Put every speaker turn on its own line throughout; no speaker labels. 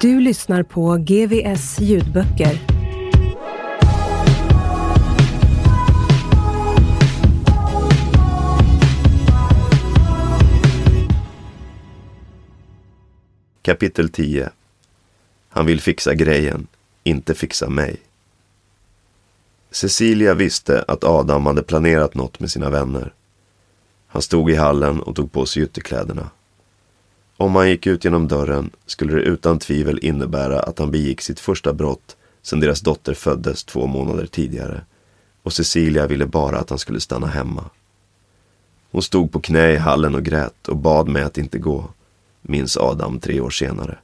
Du lyssnar på GVS ljudböcker.
Kapitel 10 Han vill fixa grejen, inte fixa mig. Cecilia visste att Adam hade planerat något med sina vänner. Han stod i hallen och tog på sig ytterkläderna. Om han gick ut genom dörren skulle det utan tvivel innebära att han begick sitt första brott sedan deras dotter föddes två månader tidigare och Cecilia ville bara att han skulle stanna hemma. Hon stod på knä i hallen och grät och bad mig att inte gå, minns Adam tre år senare.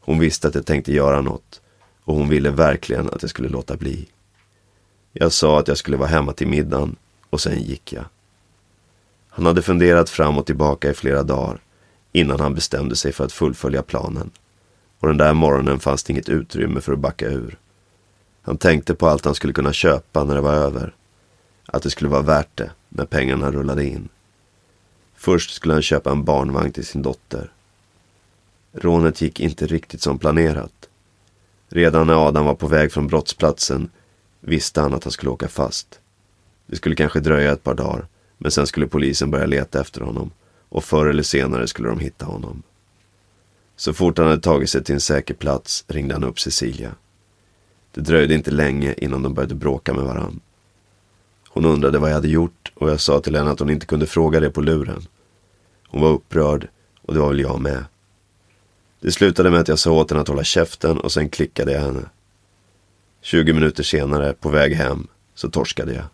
Hon visste att jag tänkte göra något och hon ville verkligen att jag skulle låta bli. Jag sa att jag skulle vara hemma till middagen och sen gick jag. Han hade funderat fram och tillbaka i flera dagar innan han bestämde sig för att fullfölja planen. Och den där morgonen fanns det inget utrymme för att backa ur. Han tänkte på allt han skulle kunna köpa när det var över. Att det skulle vara värt det när pengarna rullade in. Först skulle han köpa en barnvagn till sin dotter. Rånet gick inte riktigt som planerat. Redan när Adam var på väg från brottsplatsen visste han att han skulle åka fast. Det skulle kanske dröja ett par dagar, men sen skulle polisen börja leta efter honom och förr eller senare skulle de hitta honom. Så fort han hade tagit sig till en säker plats ringde han upp Cecilia. Det dröjde inte länge innan de började bråka med varann. Hon undrade vad jag hade gjort och jag sa till henne att hon inte kunde fråga det på luren. Hon var upprörd och det var väl jag med. Det slutade med att jag sa åt henne att hålla käften och sen klickade jag henne. 20 minuter senare, på väg hem, så torskade jag.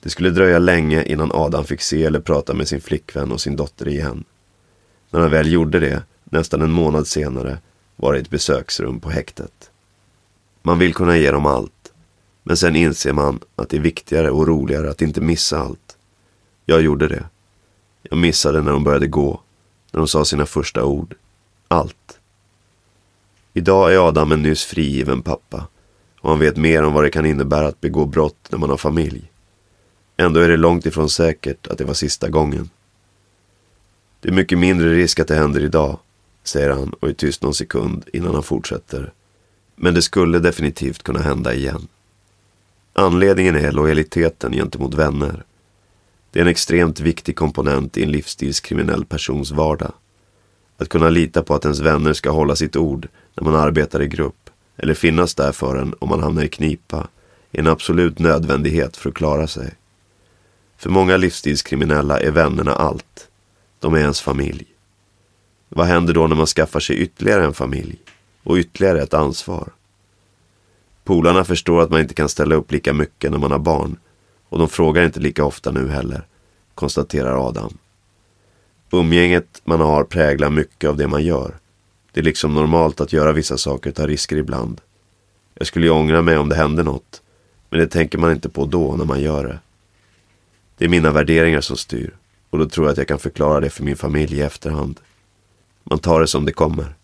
Det skulle dröja länge innan Adam fick se eller prata med sin flickvän och sin dotter igen. När han väl gjorde det, nästan en månad senare, var det ett besöksrum på häktet. Man vill kunna ge dem allt, men sen inser man att det är viktigare och roligare att inte missa allt. Jag gjorde det. Jag missade när de började gå, när de sa sina första ord. Allt. Idag är Adam en nyss frigiven pappa och han vet mer om vad det kan innebära att begå brott när man har familj. Ändå är det långt ifrån säkert att det var sista gången. Det är mycket mindre risk att det händer idag, säger han och är tyst någon sekund innan han fortsätter. Men det skulle definitivt kunna hända igen. Anledningen är lojaliteten gentemot vänner. Det är en extremt viktig komponent i en livsstilskriminell persons vardag. Att kunna lita på att ens vänner ska hålla sitt ord när man arbetar i grupp eller finnas där för en om man hamnar i knipa är en absolut nödvändighet för att klara sig. För många livsstilskriminella är vännerna allt. De är ens familj. Vad händer då när man skaffar sig ytterligare en familj och ytterligare ett ansvar? Polarna förstår att man inte kan ställa upp lika mycket när man har barn och de frågar inte lika ofta nu heller, konstaterar Adam. Umgänget man har präglar mycket av det man gör. Det är liksom normalt att göra vissa saker och ta risker ibland. Jag skulle ju ångra mig om det hände något, men det tänker man inte på då när man gör det. Det är mina värderingar som styr och då tror jag att jag kan förklara det för min familj i efterhand. Man tar det som det kommer.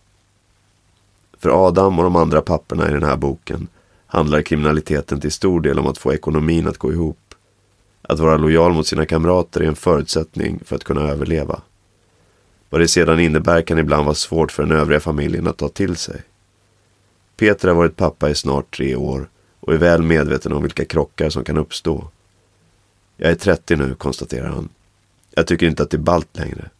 För Adam och de andra papporna i den här boken handlar kriminaliteten till stor del om att få ekonomin att gå ihop. Att vara lojal mot sina kamrater är en förutsättning för att kunna överleva. Vad det sedan innebär kan ibland vara svårt för den övriga familjen att ta till sig. Peter har varit pappa i snart tre år och är väl medveten om vilka krockar som kan uppstå. Jag är 30 nu, konstaterar han. Jag tycker inte att det är ballt längre.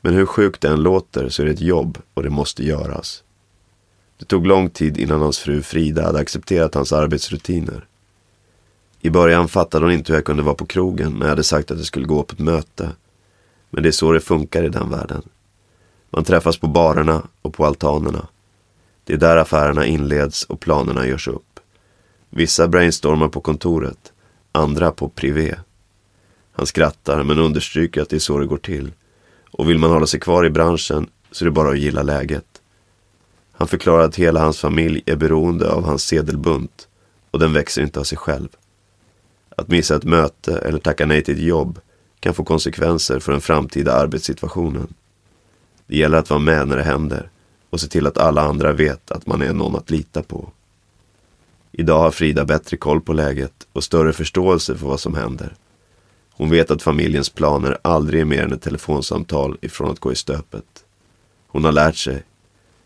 Men hur sjukt det än låter så är det ett jobb och det måste göras. Det tog lång tid innan hans fru Frida hade accepterat hans arbetsrutiner. I början fattade hon inte hur jag kunde vara på krogen när jag hade sagt att jag skulle gå på ett möte. Men det är så det funkar i den världen. Man träffas på barerna och på altanerna. Det är där affärerna inleds och planerna görs upp. Vissa brainstormar på kontoret, andra på privé. Han skrattar men understryker att det är så det går till. Och vill man hålla sig kvar i branschen så är det bara att gilla läget. Han förklarar att hela hans familj är beroende av hans sedelbunt och den växer inte av sig själv. Att missa ett möte eller tacka nej till ett jobb kan få konsekvenser för den framtida arbetssituationen. Det gäller att vara med när det händer och se till att alla andra vet att man är någon att lita på. Idag har Frida bättre koll på läget och större förståelse för vad som händer. Hon vet att familjens planer aldrig är mer än ett telefonsamtal ifrån att gå i stöpet. Hon har lärt sig.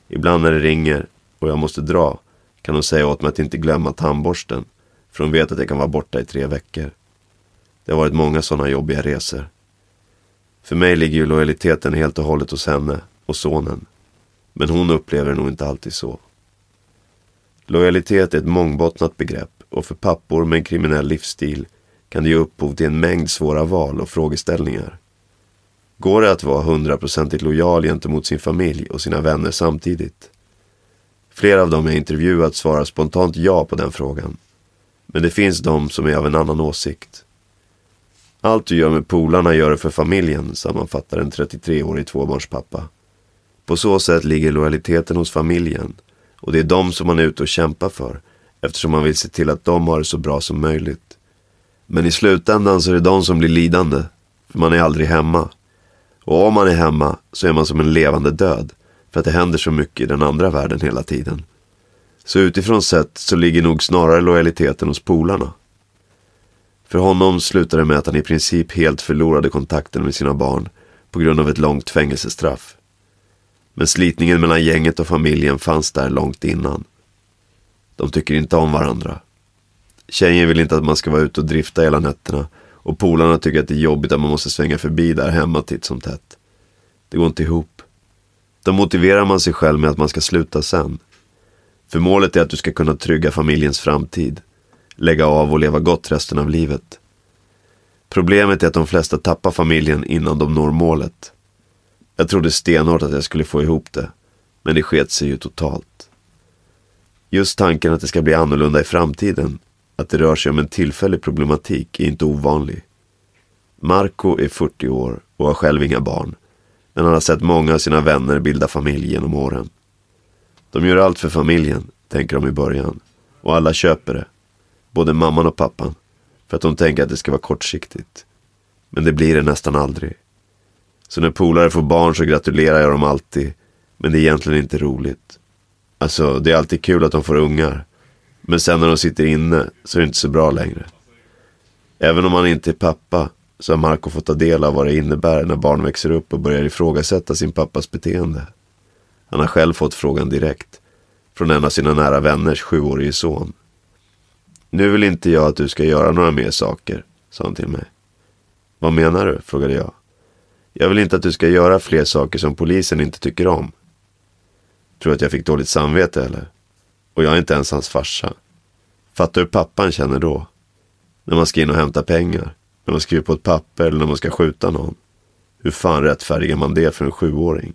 Ibland när det ringer och jag måste dra kan hon säga åt mig att inte glömma tandborsten för hon vet att jag kan vara borta i tre veckor. Det har varit många sådana jobbiga resor. För mig ligger ju lojaliteten helt och hållet hos henne och sonen. Men hon upplever det nog inte alltid så. Lojalitet är ett mångbottnat begrepp och för pappor med en kriminell livsstil kan det ge upphov till en mängd svåra val och frågeställningar. Går det att vara hundraprocentigt lojal gentemot sin familj och sina vänner samtidigt? Flera av dem jag intervjuat svarar spontant ja på den frågan. Men det finns de som är av en annan åsikt. Allt du gör med polarna gör du för familjen, sammanfattar en 33-årig tvåbarnspappa. På så sätt ligger lojaliteten hos familjen och det är de som man är ute och kämpar för eftersom man vill se till att de har det så bra som möjligt. Men i slutändan så är det de som blir lidande, för man är aldrig hemma. Och om man är hemma så är man som en levande död, för att det händer så mycket i den andra världen hela tiden. Så utifrån sett så ligger nog snarare lojaliteten hos polarna. För honom slutade det med att han i princip helt förlorade kontakten med sina barn på grund av ett långt fängelsestraff. Men slitningen mellan gänget och familjen fanns där långt innan. De tycker inte om varandra. Tjejen vill inte att man ska vara ute och drifta hela nätterna och polarna tycker att det är jobbigt att man måste svänga förbi där hemma titt som tätt. Det går inte ihop. Då motiverar man sig själv med att man ska sluta sen. För målet är att du ska kunna trygga familjens framtid. Lägga av och leva gott resten av livet. Problemet är att de flesta tappar familjen innan de når målet. Jag trodde stenhårt att jag skulle få ihop det. Men det sket sig ju totalt. Just tanken att det ska bli annorlunda i framtiden, att det rör sig om en tillfällig problematik, är inte ovanlig. Marco är 40 år och har själv inga barn. Men han har sett många av sina vänner bilda familj genom åren. De gör allt för familjen, tänker de i början. Och alla köper det. Både mamman och pappan. För att de tänker att det ska vara kortsiktigt. Men det blir det nästan aldrig. Så när polare får barn så gratulerar jag dem alltid. Men det är egentligen inte roligt. Alltså, det är alltid kul att de får ungar. Men sen när de sitter inne så är det inte så bra längre. Även om han inte är pappa så har Marco fått ta del av vad det innebär när barn växer upp och börjar ifrågasätta sin pappas beteende. Han har själv fått frågan direkt. Från en av sina nära vänners sjuårige son. Nu vill inte jag att du ska göra några mer saker, sa han till mig. Vad menar du? frågade jag. Jag vill inte att du ska göra fler saker som polisen inte tycker om. Tror du att jag fick dåligt samvete eller? Och jag är inte ens hans farsa. Fattar du hur pappan känner då? När man ska in och hämta pengar. När man skriver på ett papper eller när man ska skjuta någon. Hur fan rättfärdigar man det för en sjuåring?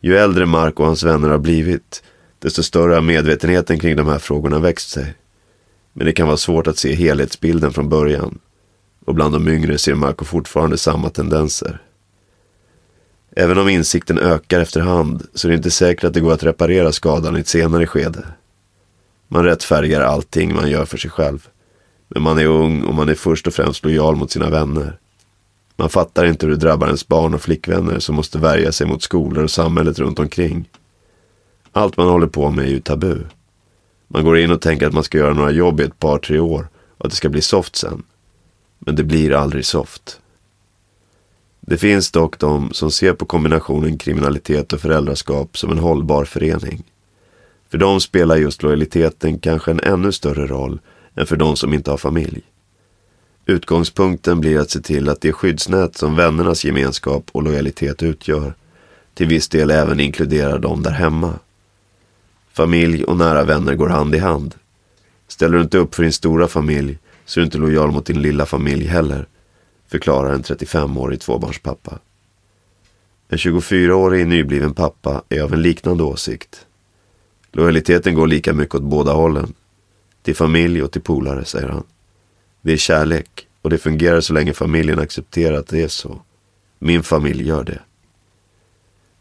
Ju äldre Mark och hans vänner har blivit, desto större har medvetenheten kring de här frågorna växt sig. Men det kan vara svårt att se helhetsbilden från början. Och bland de yngre ser Marco fortfarande samma tendenser. Även om insikten ökar efterhand så är det inte säkert att det går att reparera skadan i ett senare skede. Man rättfärdigar allting man gör för sig själv. Men man är ung och man är först och främst lojal mot sina vänner. Man fattar inte hur det drabbar ens barn och flickvänner som måste värja sig mot skolor och samhället runt omkring. Allt man håller på med är ju tabu. Man går in och tänker att man ska göra några jobb i ett par, tre år och att det ska bli soft sen. Men det blir aldrig soft. Det finns dock de som ser på kombinationen kriminalitet och föräldraskap som en hållbar förening. För dem spelar just lojaliteten kanske en ännu större roll än för de som inte har familj. Utgångspunkten blir att se till att det skyddsnät som vännernas gemenskap och lojalitet utgör till viss del även inkluderar dem där hemma. Familj och nära vänner går hand i hand. Ställer du inte upp för din stora familj så är du inte lojal mot din lilla familj heller, förklarar en 35-årig tvåbarnspappa. En 24-årig nybliven pappa är av en liknande åsikt. Lojaliteten går lika mycket åt båda hållen. Till familj och till polare, säger han. Det är kärlek och det fungerar så länge familjen accepterar att det är så. Min familj gör det.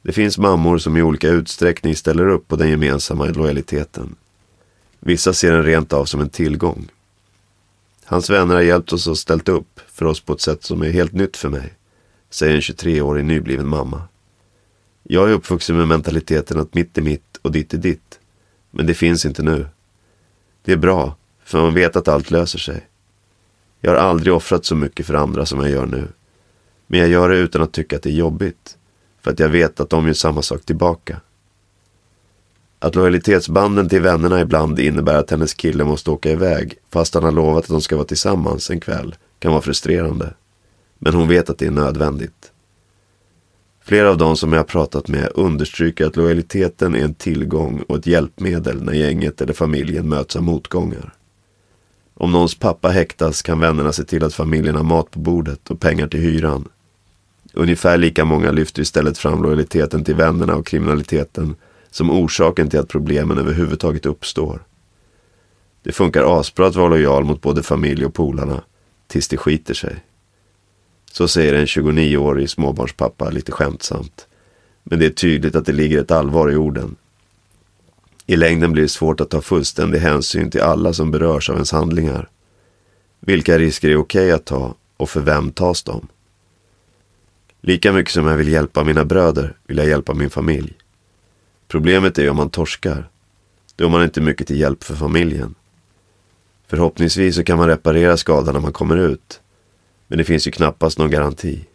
Det finns mammor som i olika utsträckning ställer upp på den gemensamma lojaliteten. Vissa ser den rent av som en tillgång. Hans vänner har hjälpt oss och ställt upp för oss på ett sätt som är helt nytt för mig, säger en 23-årig nybliven mamma. Jag är uppvuxen med mentaliteten att mitt är mitt och ditt är ditt. Men det finns inte nu. Det är bra, för man vet att allt löser sig. Jag har aldrig offrat så mycket för andra som jag gör nu. Men jag gör det utan att tycka att det är jobbigt. För att jag vet att de gör samma sak tillbaka. Att lojalitetsbanden till vännerna ibland innebär att hennes kille måste åka iväg fast han har lovat att de ska vara tillsammans en kväll kan vara frustrerande. Men hon vet att det är nödvändigt. Flera av de som jag har pratat med understryker att lojaliteten är en tillgång och ett hjälpmedel när gänget eller familjen möts av motgångar. Om någons pappa häktas kan vännerna se till att familjen har mat på bordet och pengar till hyran. Ungefär lika många lyfter istället fram lojaliteten till vännerna och kriminaliteten som orsaken till att problemen överhuvudtaget uppstår. Det funkar asbra att vara lojal mot både familj och polarna, tills det skiter sig. Så säger en 29-årig småbarnspappa lite skämtsamt. Men det är tydligt att det ligger ett allvar i orden. I längden blir det svårt att ta fullständig hänsyn till alla som berörs av ens handlingar. Vilka risker är okej att ta och för vem tas de? Lika mycket som jag vill hjälpa mina bröder vill jag hjälpa min familj. Problemet är om man torskar. Då har man inte mycket till hjälp för familjen. Förhoppningsvis så kan man reparera skadan när man kommer ut. Men det finns ju knappast någon garanti.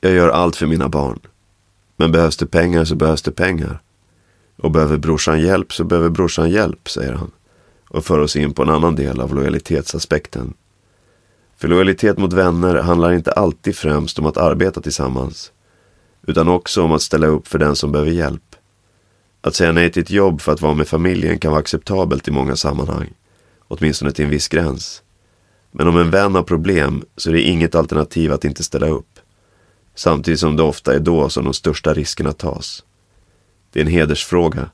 Jag gör allt för mina barn. Men behövs det pengar så behövs det pengar. Och behöver brorsan hjälp så behöver brorsan hjälp, säger han. Och för oss in på en annan del av lojalitetsaspekten. För lojalitet mot vänner handlar inte alltid främst om att arbeta tillsammans. Utan också om att ställa upp för den som behöver hjälp. Att säga nej till ett jobb för att vara med familjen kan vara acceptabelt i många sammanhang. Åtminstone till en viss gräns. Men om en vän har problem så är det inget alternativ att inte ställa upp. Samtidigt som det ofta är då som de största riskerna tas. Det är en hedersfråga.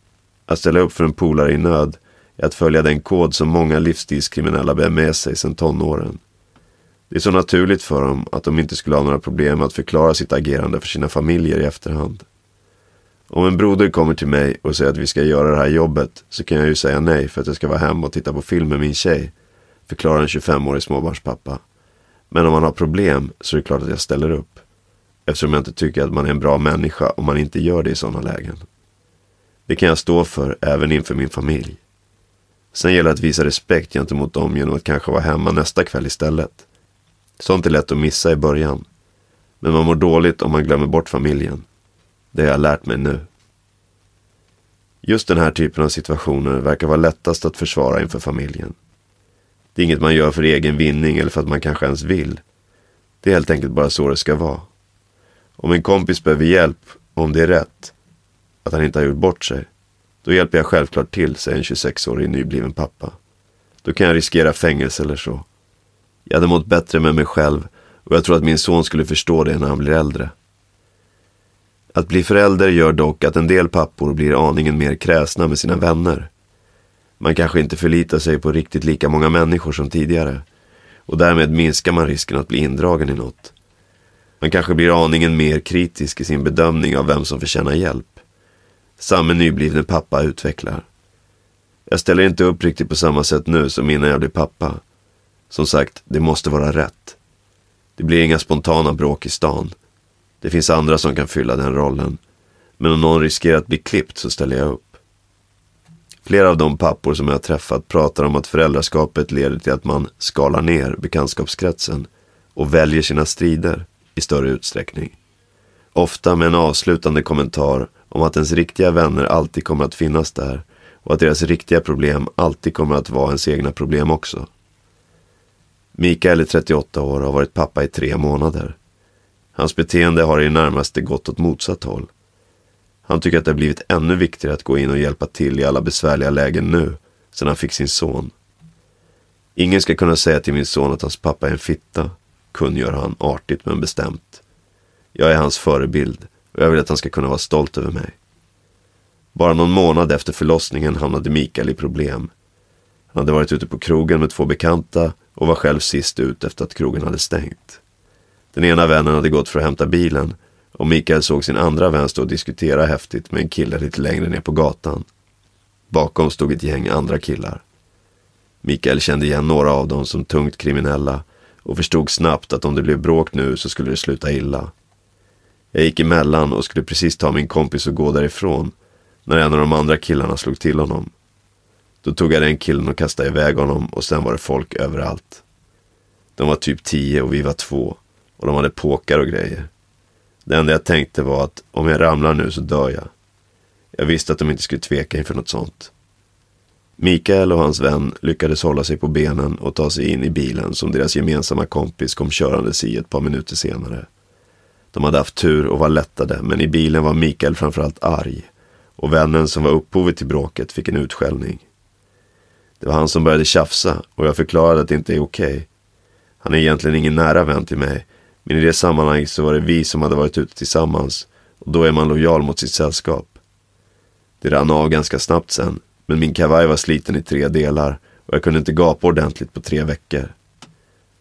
Att ställa upp för en polare i nöd är att följa den kod som många livsstilskriminella bär med sig sedan tonåren. Det är så naturligt för dem att de inte skulle ha några problem att förklara sitt agerande för sina familjer i efterhand. Om en broder kommer till mig och säger att vi ska göra det här jobbet så kan jag ju säga nej för att jag ska vara hemma och titta på film med min tjej, förklarar en 25-årig småbarnspappa. Men om man har problem så är det klart att jag ställer upp. Eftersom jag inte tycker att man är en bra människa om man inte gör det i sådana lägen. Det kan jag stå för även inför min familj. Sen gäller det att visa respekt gentemot dem genom att kanske vara hemma nästa kväll istället. Sånt är lätt att missa i början. Men man mår dåligt om man glömmer bort familjen. Det har jag lärt mig nu. Just den här typen av situationer verkar vara lättast att försvara inför familjen. Det är inget man gör för egen vinning eller för att man kanske ens vill. Det är helt enkelt bara så det ska vara. Om en kompis behöver hjälp, och om det är rätt, att han inte har gjort bort sig, då hjälper jag självklart till, säger en 26-årig nybliven pappa. Då kan jag riskera fängelse eller så. Jag hade mått bättre med mig själv och jag tror att min son skulle förstå det när han blir äldre. Att bli förälder gör dock att en del pappor blir aningen mer kräsna med sina vänner. Man kanske inte förlitar sig på riktigt lika många människor som tidigare. Och därmed minskar man risken att bli indragen i något. Man kanske blir aningen mer kritisk i sin bedömning av vem som förtjänar hjälp. Samme nyblivne pappa utvecklar. Jag ställer inte upp riktigt på samma sätt nu som innan jag blev pappa. Som sagt, det måste vara rätt. Det blir inga spontana bråk i stan. Det finns andra som kan fylla den rollen. Men om någon riskerar att bli klippt så ställer jag upp. Flera av de pappor som jag har träffat pratar om att föräldraskapet leder till att man skalar ner bekantskapskretsen och väljer sina strider i större utsträckning. Ofta med en avslutande kommentar om att ens riktiga vänner alltid kommer att finnas där och att deras riktiga problem alltid kommer att vara ens egna problem också. Mikael är 38 år och har varit pappa i tre månader. Hans beteende har i det närmaste gått åt motsatt håll. Han tycker att det har blivit ännu viktigare att gå in och hjälpa till i alla besvärliga lägen nu, sedan han fick sin son. Ingen ska kunna säga till min son att hans pappa är en fitta, kungör han artigt men bestämt. Jag är hans förebild och jag vill att han ska kunna vara stolt över mig. Bara någon månad efter förlossningen hamnade Mikael i problem. Han hade varit ute på krogen med två bekanta och var själv sist ut efter att krogen hade stängt. Den ena vännen hade gått för att hämta bilen och Mikael såg sin andra vän stå och diskutera häftigt med en kille lite längre ner på gatan. Bakom stod ett gäng andra killar. Mikael kände igen några av dem som tungt kriminella och förstod snabbt att om det blev bråk nu så skulle det sluta illa. Jag gick emellan och skulle precis ta min kompis och gå därifrån när en av de andra killarna slog till honom. Då tog jag den killen och kastade iväg honom och sen var det folk överallt. De var typ tio och vi var två och de hade påkar och grejer. Det enda jag tänkte var att om jag ramlar nu så dör jag. Jag visste att de inte skulle tveka inför något sånt. Mikael och hans vän lyckades hålla sig på benen och ta sig in i bilen som deras gemensamma kompis kom körandes i ett par minuter senare. De hade haft tur och var lättade, men i bilen var Mikael framförallt arg. Och vännen som var upphovet till bråket fick en utskällning. Det var han som började tjafsa och jag förklarade att det inte är okej. Okay. Han är egentligen ingen nära vän till mig, men i det sammanhanget så var det vi som hade varit ute tillsammans och då är man lojal mot sitt sällskap. Det rann av ganska snabbt sen, men min kavaj var sliten i tre delar och jag kunde inte gapa ordentligt på tre veckor.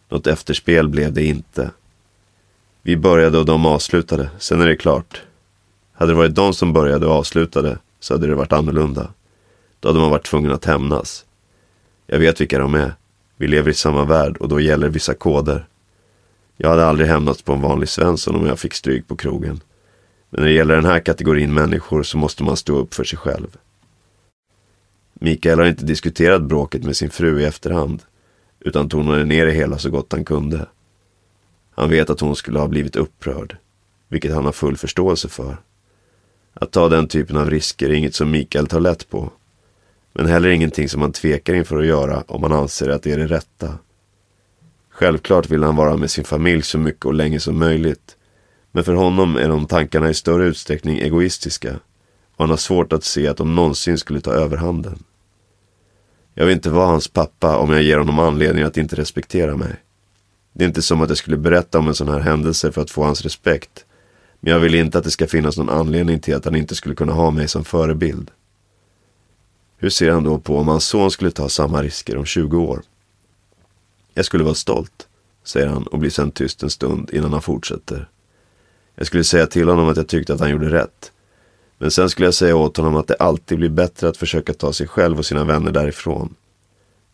Något efterspel blev det inte. Vi började och de avslutade, sen är det klart. Hade det varit de som började och avslutade så hade det varit annorlunda. Då hade man varit tvungen att hämnas. Jag vet vilka de är. Vi lever i samma värld och då gäller vissa koder. Jag hade aldrig hämnats på en vanlig Svensson om jag fick stryk på krogen. Men när det gäller den här kategorin människor så måste man stå upp för sig själv. Mikael har inte diskuterat bråket med sin fru i efterhand, utan tonade ner det hela så gott han kunde. Han vet att hon skulle ha blivit upprörd, vilket han har full förståelse för. Att ta den typen av risker är inget som Mikael tar lätt på. Men heller ingenting som han tvekar inför att göra om han anser att det är det rätta. Självklart vill han vara med sin familj så mycket och länge som möjligt. Men för honom är de tankarna i större utsträckning egoistiska. Och han har svårt att se att de någonsin skulle ta överhanden. Jag vill inte vara hans pappa om jag ger honom anledning att inte respektera mig. Det är inte som att jag skulle berätta om en sån här händelse för att få hans respekt. Men jag vill inte att det ska finnas någon anledning till att han inte skulle kunna ha mig som förebild. Hur ser han då på om hans son skulle ta samma risker om 20 år? Jag skulle vara stolt, säger han och blir sen tyst en stund innan han fortsätter. Jag skulle säga till honom att jag tyckte att han gjorde rätt. Men sen skulle jag säga åt honom att det alltid blir bättre att försöka ta sig själv och sina vänner därifrån.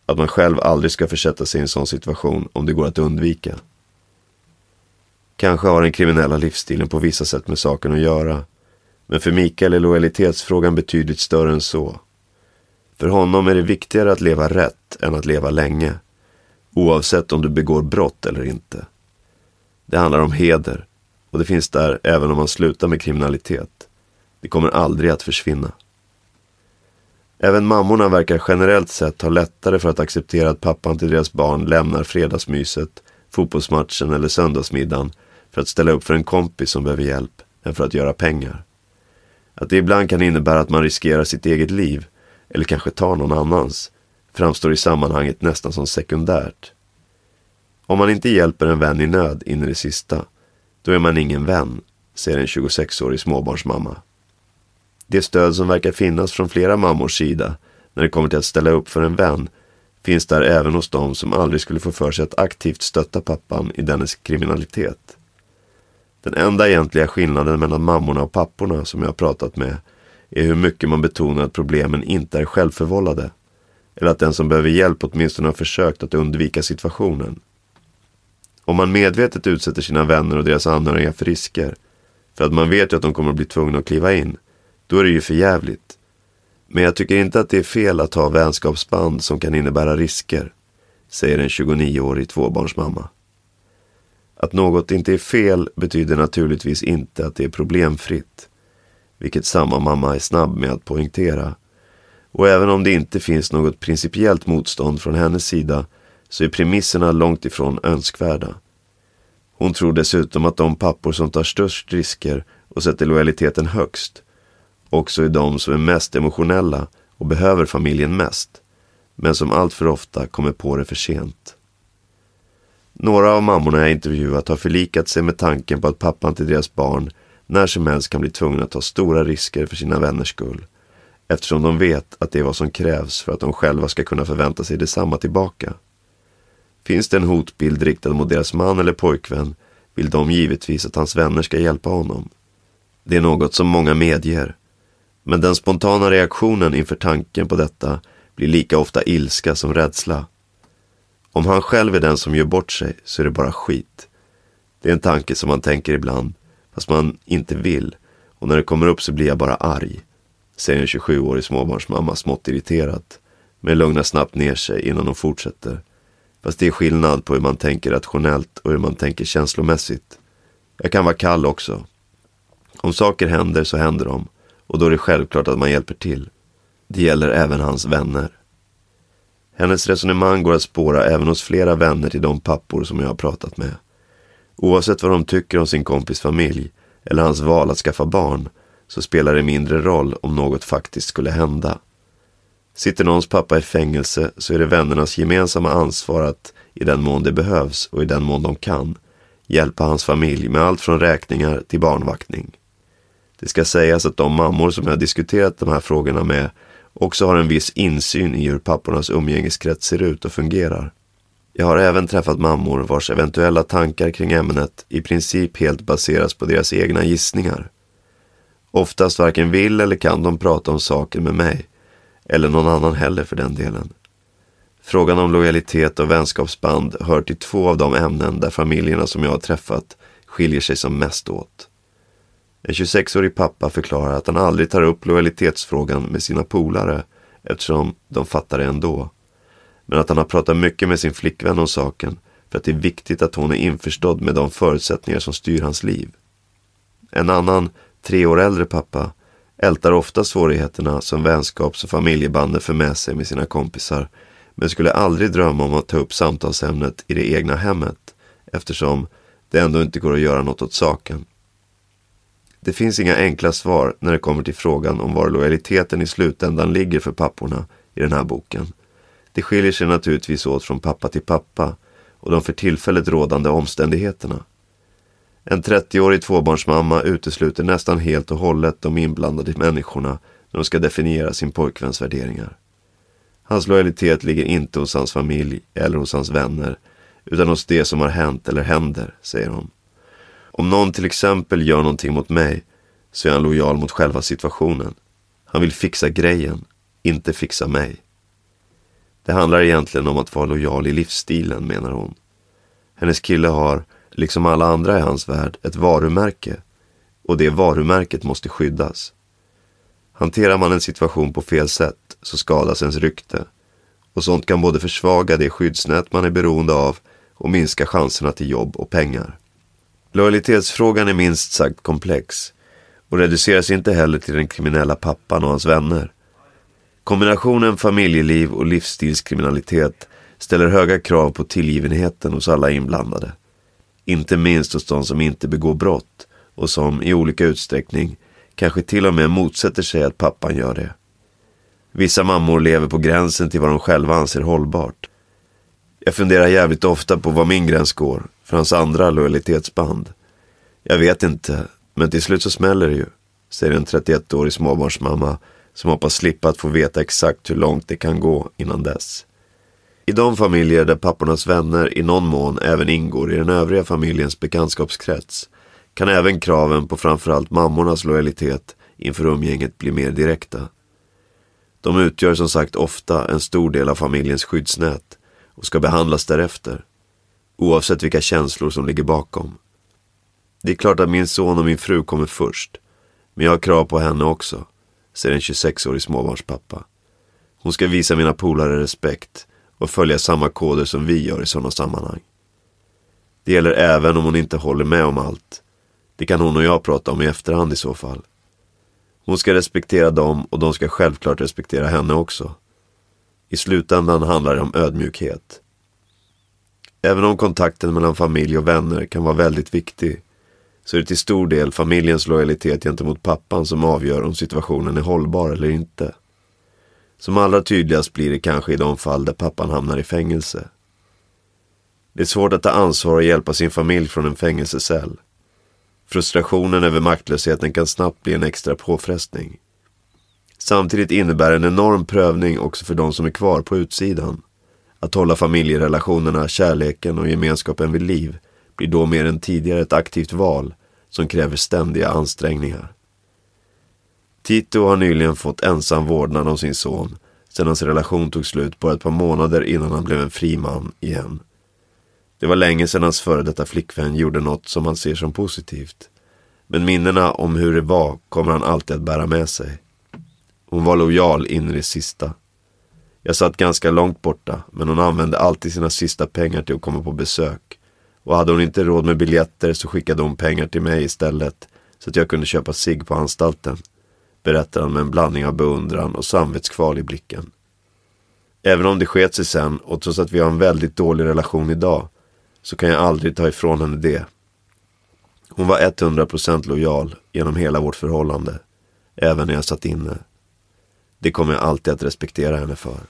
Att man själv aldrig ska försätta sig i en sån situation om det går att undvika. Kanske har den kriminella livsstilen på vissa sätt med saken att göra. Men för Mikael är lojalitetsfrågan betydligt större än så. För honom är det viktigare att leva rätt än att leva länge. Oavsett om du begår brott eller inte. Det handlar om heder. Och det finns där även om man slutar med kriminalitet. Det kommer aldrig att försvinna. Även mammorna verkar generellt sett ha lättare för att acceptera att pappan till deras barn lämnar fredagsmyset, fotbollsmatchen eller söndagsmiddagen för att ställa upp för en kompis som behöver hjälp än för att göra pengar. Att det ibland kan innebära att man riskerar sitt eget liv, eller kanske tar någon annans, framstår i sammanhanget nästan som sekundärt. Om man inte hjälper en vän i nöd in i det sista, då är man ingen vän, säger en 26-årig småbarnsmamma. Det stöd som verkar finnas från flera mammors sida när det kommer till att ställa upp för en vän finns där även hos dem som aldrig skulle få för sig att aktivt stötta pappan i dennes kriminalitet. Den enda egentliga skillnaden mellan mammorna och papporna som jag har pratat med är hur mycket man betonar att problemen inte är självförvållade. Eller att den som behöver hjälp åtminstone har försökt att undvika situationen. Om man medvetet utsätter sina vänner och deras anhöriga för risker, för att man vet ju att de kommer att bli tvungna att kliva in, då är det ju för jävligt. Men jag tycker inte att det är fel att ha vänskapsband som kan innebära risker, säger en 29-årig tvåbarnsmamma. Att något inte är fel betyder naturligtvis inte att det är problemfritt, vilket samma mamma är snabb med att poängtera. Och även om det inte finns något principiellt motstånd från hennes sida så är premisserna långt ifrån önskvärda. Hon tror dessutom att de pappor som tar störst risker och sätter lojaliteten högst också är de som är mest emotionella och behöver familjen mest, men som alltför ofta kommer på det för sent. Några av mammorna jag intervjuat har förlikat sig med tanken på att pappan till deras barn när som helst kan bli tvungen att ta stora risker för sina vänners skull. Eftersom de vet att det är vad som krävs för att de själva ska kunna förvänta sig detsamma tillbaka. Finns det en hotbild riktad mot deras man eller pojkvän vill de givetvis att hans vänner ska hjälpa honom. Det är något som många medger. Men den spontana reaktionen inför tanken på detta blir lika ofta ilska som rädsla. Om han själv är den som gör bort sig så är det bara skit. Det är en tanke som man tänker ibland, fast man inte vill. Och när det kommer upp så blir jag bara arg. Säger en 27-årig småbarnsmamma smått irriterat. Men lugnar snabbt ner sig innan hon fortsätter. Fast det är skillnad på hur man tänker rationellt och hur man tänker känslomässigt. Jag kan vara kall också. Om saker händer så händer de. Och då är det självklart att man hjälper till. Det gäller även hans vänner. Hennes resonemang går att spåra även hos flera vänner till de pappor som jag har pratat med. Oavsett vad de tycker om sin kompis familj eller hans val att skaffa barn så spelar det mindre roll om något faktiskt skulle hända. Sitter någons pappa i fängelse så är det vännernas gemensamma ansvar att, i den mån det behövs och i den mån de kan, hjälpa hans familj med allt från räkningar till barnvaktning. Det ska sägas att de mammor som jag diskuterat de här frågorna med också har en viss insyn i hur pappornas umgängeskrets ser ut och fungerar. Jag har även träffat mammor vars eventuella tankar kring ämnet i princip helt baseras på deras egna gissningar. Oftast varken vill eller kan de prata om saken med mig, eller någon annan heller för den delen. Frågan om lojalitet och vänskapsband hör till två av de ämnen där familjerna som jag har träffat skiljer sig som mest åt. En 26-årig pappa förklarar att han aldrig tar upp lojalitetsfrågan med sina polare eftersom de fattar det ändå. Men att han har pratat mycket med sin flickvän om saken för att det är viktigt att hon är införstådd med de förutsättningar som styr hans liv. En annan, tre år äldre pappa ältar ofta svårigheterna som vänskaps och familjebanden för med sig med sina kompisar men skulle aldrig drömma om att ta upp samtalsämnet i det egna hemmet eftersom det ändå inte går att göra något åt saken. Det finns inga enkla svar när det kommer till frågan om var lojaliteten i slutändan ligger för papporna i den här boken. Det skiljer sig naturligtvis åt från pappa till pappa och de för tillfället rådande omständigheterna. En 30-årig tvåbarnsmamma utesluter nästan helt och hållet de inblandade människorna när de ska definiera sin pojkväns värderingar. Hans lojalitet ligger inte hos hans familj eller hos hans vänner utan hos det som har hänt eller händer, säger hon. Om någon till exempel gör någonting mot mig så är han lojal mot själva situationen. Han vill fixa grejen, inte fixa mig. Det handlar egentligen om att vara lojal i livsstilen, menar hon. Hennes kille har, liksom alla andra i hans värld, ett varumärke. Och det varumärket måste skyddas. Hanterar man en situation på fel sätt så skadas ens rykte. Och sånt kan både försvaga det skyddsnät man är beroende av och minska chanserna till jobb och pengar. Lojalitetsfrågan är minst sagt komplex och reduceras inte heller till den kriminella pappan och hans vänner. Kombinationen familjeliv och livsstilskriminalitet ställer höga krav på tillgivenheten hos alla inblandade. Inte minst hos de som inte begår brott och som i olika utsträckning kanske till och med motsätter sig att pappan gör det. Vissa mammor lever på gränsen till vad de själva anser hållbart. Jag funderar jävligt ofta på var min gräns går för hans andra lojalitetsband. Jag vet inte, men till slut så smäller det ju, säger en 31-årig småbarnsmamma som hoppas slippa att få veta exakt hur långt det kan gå innan dess. I de familjer där pappornas vänner i någon mån även ingår i den övriga familjens bekantskapskrets kan även kraven på framförallt mammornas lojalitet inför umgänget bli mer direkta. De utgör som sagt ofta en stor del av familjens skyddsnät och ska behandlas därefter, oavsett vilka känslor som ligger bakom. Det är klart att min son och min fru kommer först, men jag har krav på henne också, säger en 26-årig småbarnspappa. Hon ska visa mina polare respekt och följa samma koder som vi gör i sådana sammanhang. Det gäller även om hon inte håller med om allt. Det kan hon och jag prata om i efterhand i så fall. Hon ska respektera dem och de ska självklart respektera henne också. I slutändan handlar det om ödmjukhet. Även om kontakten mellan familj och vänner kan vara väldigt viktig så är det till stor del familjens lojalitet gentemot pappan som avgör om situationen är hållbar eller inte. Som allra tydligast blir det kanske i de fall där pappan hamnar i fängelse. Det är svårt att ta ansvar och hjälpa sin familj från en fängelsecell. Frustrationen över maktlösheten kan snabbt bli en extra påfrestning. Samtidigt innebär en enorm prövning också för de som är kvar på utsidan. Att hålla familjerelationerna, kärleken och gemenskapen vid liv blir då mer än tidigare ett aktivt val som kräver ständiga ansträngningar. Tito har nyligen fått ensam vårdnad om sin son sedan hans relation tog slut bara ett par månader innan han blev en fri man igen. Det var länge sedan hans före detta flickvän gjorde något som han ser som positivt. Men minnena om hur det var kommer han alltid att bära med sig. Hon var lojal in i det sista. Jag satt ganska långt borta, men hon använde alltid sina sista pengar till att komma på besök. Och hade hon inte råd med biljetter så skickade hon pengar till mig istället, så att jag kunde köpa sig på anstalten. Berättar han med en blandning av beundran och samvetskval i blicken. Även om det sket sig sen och trots att vi har en väldigt dålig relation idag så kan jag aldrig ta ifrån henne det. Hon var 100% lojal genom hela vårt förhållande, även när jag satt inne. Det kommer jag alltid att respektera henne för.